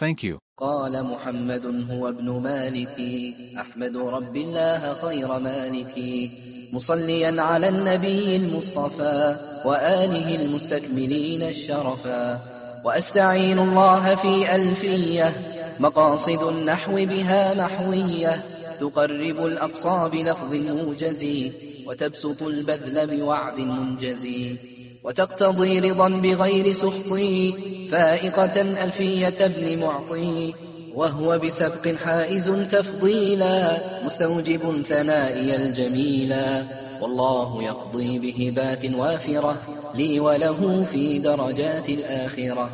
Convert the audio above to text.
Thank you. قال محمد هو ابن مالك. أحمد رب الله خير مالك. مصليا على النبي المصطفى وآله المستكملين الشرفا. وأستعين الله في ألفية. مقاصد النحو بها محوية. تقرب الأقصى بلفظ موجز وتبسط البذل بوعد منجز. وتقتضي رضا بغير سخط. فائقة ألفية ابن معطي وهو بسبق حائز تفضيلا مستوجب ثنائي الجميلا والله يقضي بهبات وافرة لي وله في درجات الآخرة.